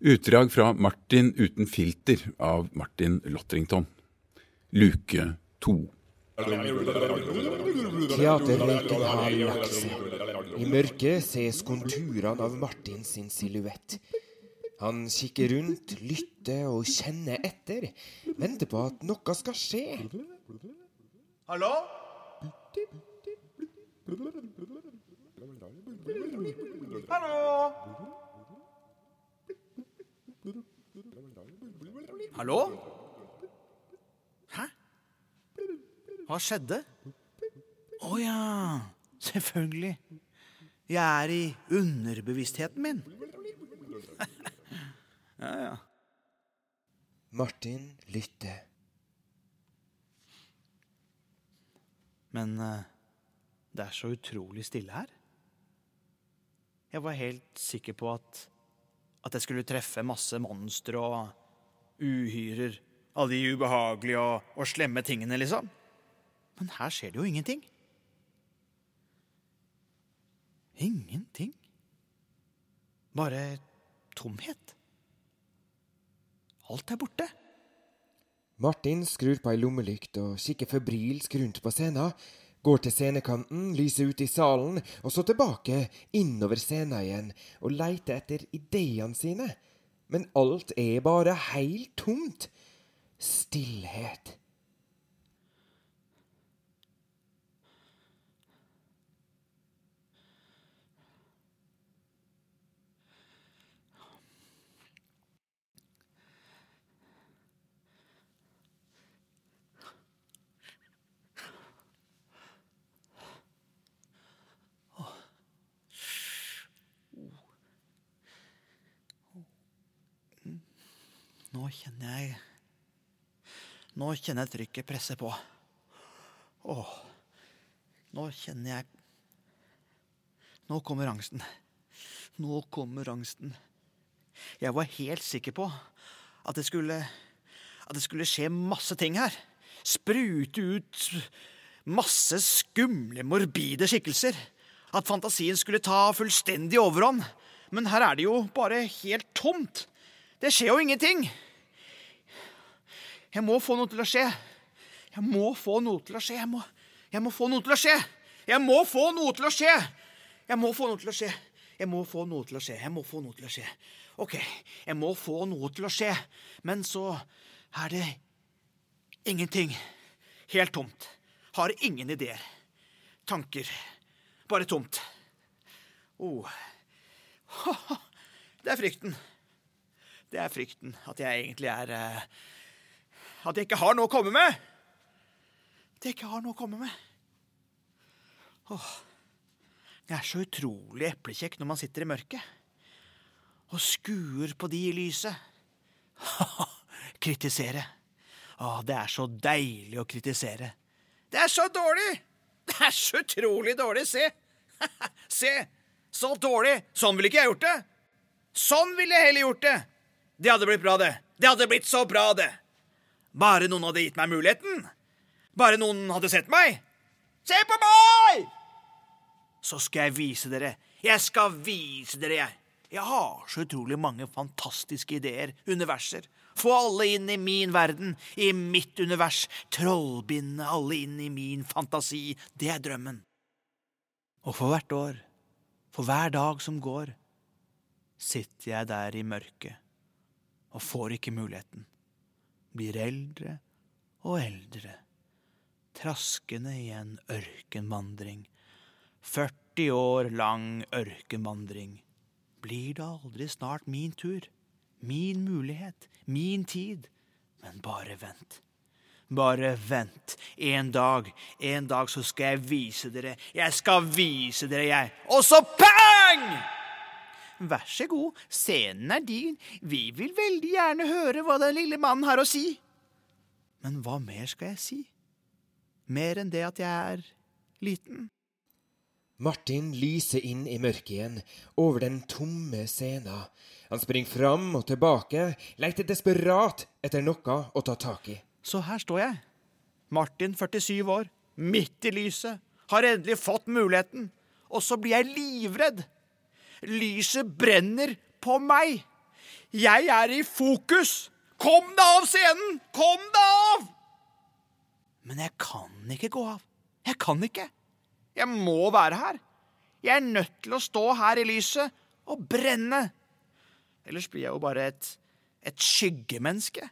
Utdrag fra Martin uten filter av Martin Lotrington. Luke to. Teaterrøyken har lagt seg. I mørket ses konturene av Martin sin silhuett. Han kikker rundt, lytter og kjenner etter. Venter på at noe skal skje. Hallo? Hallo? Hallo? Hæ? Hva skjedde? Å oh, ja, selvfølgelig. Jeg er i underbevisstheten min. ja, ja. Martin lytter. Men uh, det er så utrolig stille her. Jeg var helt sikker på at, at jeg skulle treffe masse monstre og uhyrer. Alle de ubehagelige og, og slemme tingene, liksom. Men her skjer det jo ingenting. Ingenting. Bare tomhet. Alt er borte. Martin skrur på ei lommelykt og kikker febrilsk rundt på scenen. Går til scenekanten, lyser ut i salen, og så tilbake, innover scenen igjen, og leiter etter ideene sine. Men alt er bare heilt tomt. Stillhet. Nå kjenner jeg Nå kjenner jeg trykket presse på. Åh. Nå kjenner jeg Nå kommer angsten. Nå kommer angsten. Jeg var helt sikker på at det skulle At det skulle skje masse ting her. Sprute ut masse skumle, morbide skikkelser. At fantasien skulle ta fullstendig overhånd. Men her er det jo bare helt tomt. Det skjer jo ingenting. Jeg må få noe til å skje. Jeg må få noe til å skje. Jeg må, jeg må få noe til å skje. Jeg må få noe til å skje. Jeg må få noe til å skje. Jeg må få noe til å skje. Jeg må få noe til å skje. OK, jeg må få noe til å skje. Men så er det ingenting. Helt tomt. Har ingen ideer. Tanker. Bare tomt. Oh. Det er frykten. Det er frykten. At jeg egentlig er uh, At jeg ikke har noe å komme med. At jeg ikke har noe å komme med. Åh. Det er så utrolig eplekjekk når man sitter i mørket og skuer på de i lyset. kritisere. Å, det er så deilig å kritisere. Det er så dårlig! Det er så utrolig dårlig. Se! Se! Så dårlig! Sånn ville ikke jeg gjort det. Sånn ville jeg heller gjort det. Det hadde blitt bra, det. Det hadde blitt så bra, det. Bare noen hadde gitt meg muligheten. Bare noen hadde sett meg. Se på meg! Så skal jeg vise dere. Jeg skal vise dere, jeg. Jeg har så utrolig mange fantastiske ideer, universer. Få alle inn i min verden, i mitt univers. Trollbinde alle inn i min fantasi. Det er drømmen. Og for hvert år, for hver dag som går, sitter jeg der i mørket og får ikke muligheten. Blir eldre og eldre, traskende i en ørkenvandring. 40 år lang ørkenvandring. Blir det aldri snart min tur? Min mulighet? Min tid? Men bare vent. Bare vent. En dag, en dag så skal jeg vise dere. Jeg skal vise dere, jeg. Og så pang! Vær så god, scenen er din. Vi vil veldig gjerne høre hva den lille mannen har å si. Men hva mer skal jeg si? Mer enn det at jeg er liten? Martin lyser inn i mørket igjen, over den tomme scenen. Han springer fram og tilbake, leter desperat etter noe å ta tak i. Så her står jeg, Martin 47 år, midt i lyset, har endelig fått muligheten, og så blir jeg livredd. Lyset brenner på meg. Jeg er i fokus! Kom deg av scenen! Kom deg av! Men jeg kan ikke gå av. Jeg kan ikke. Jeg må være her. Jeg er nødt til å stå her i lyset og brenne. Ellers blir jeg jo bare et, et skyggemenneske.